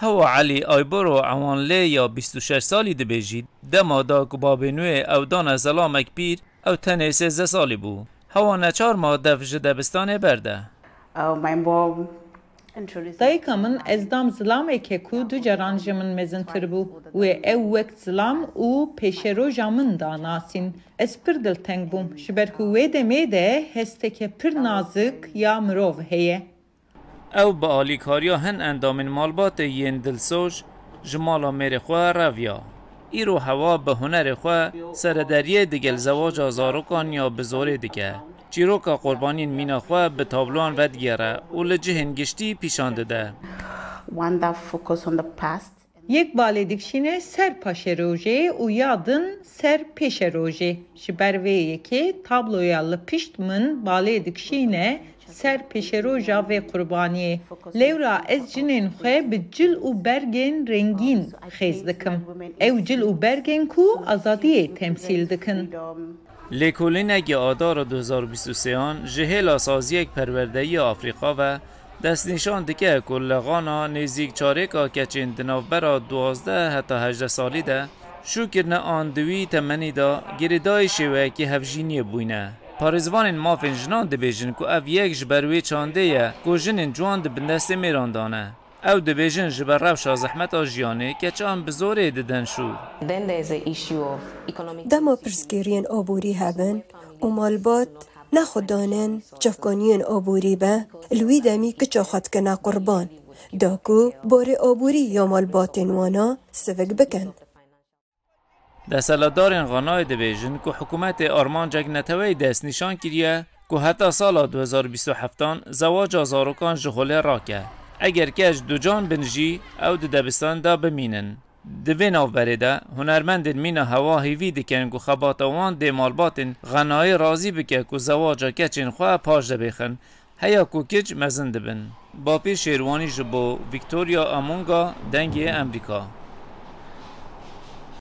هو علی آیبرو عوان لی یا 26 سالی ده بیجید ده مادا که باب نوی او دان زلام او تنه 13 سالی بو. هوا نچار ماده فجه دبستانه برده. دایکا از دام زلام اکه کو دو جران جمن مزن تر بو و او وقت زلام او پیشه رو جمن داناسین از پر دل تنگ بوم شبرکو ویده میده هسته که پر نازک یا مروف هیه او به آلیکاریا هن اندامین مالبات ین دلسوش جمالا میر خواه رویا ایرو هوا به هنر خواه سردریه دیگل زواج آزاروکان یا به زوره دیگه چیروکا قربانین مینا خواه به تابلوان ودگیره و لجه هنگشتی پیشانده ده one that focus on the Yek baledik şine ser paşeroje u yadın ser peşeroje. Şiber ve yeki tabloyalı piştmın baledik şine ser peşeroja ve kurbaniye. Levra ez cinin xwe bi cil u bergen rengin xez dikim. Ew cil u bergen ku azadiye temsil dikin. um, لیکولینگ آدار 2023 آن جهیل سازیک پروردهی آفریقا و دست نشان دکه کلغانا نزیک چارکا کچین دنافبرا دوازده حتی هجده سالی ده. شو کرنه آن دوی تمنی دا. گریدای شوه که هفجینی بوینه. پارزوان مافین جنان دبیجن که او یک جبروی چانده یه. که جنین جوان دبندست میراندانه. او دبیجن جبر روشا زحمت آجیانه که چان بزوره ددن شو. دما پرسگیرین آبوری هبن. و مالبات نخودانن جفگانیین آبوری به الوی دمی که چاخت کنه قربان داکو بار آبوری یا مالباتین وانا سوک بکن دستلدارین غنای دبیجن که حکومت آرمان جگ نتوی دست نشان کریه که حتی سال 2027 زواج آزاروکان جهوله راکه اگر کش دو جان بنجی او د دبستان دا بمینن دوین آوره ده هنرمند مینا هوا هیوی دکن که خباتوان دی مالباتن غنای رازی بکه که زواجا کچین خواه پاش دبیخن هیا کو کج مزن دبن با پیر شیروانی جبو ویکتوریا امونگا دنگی امریکا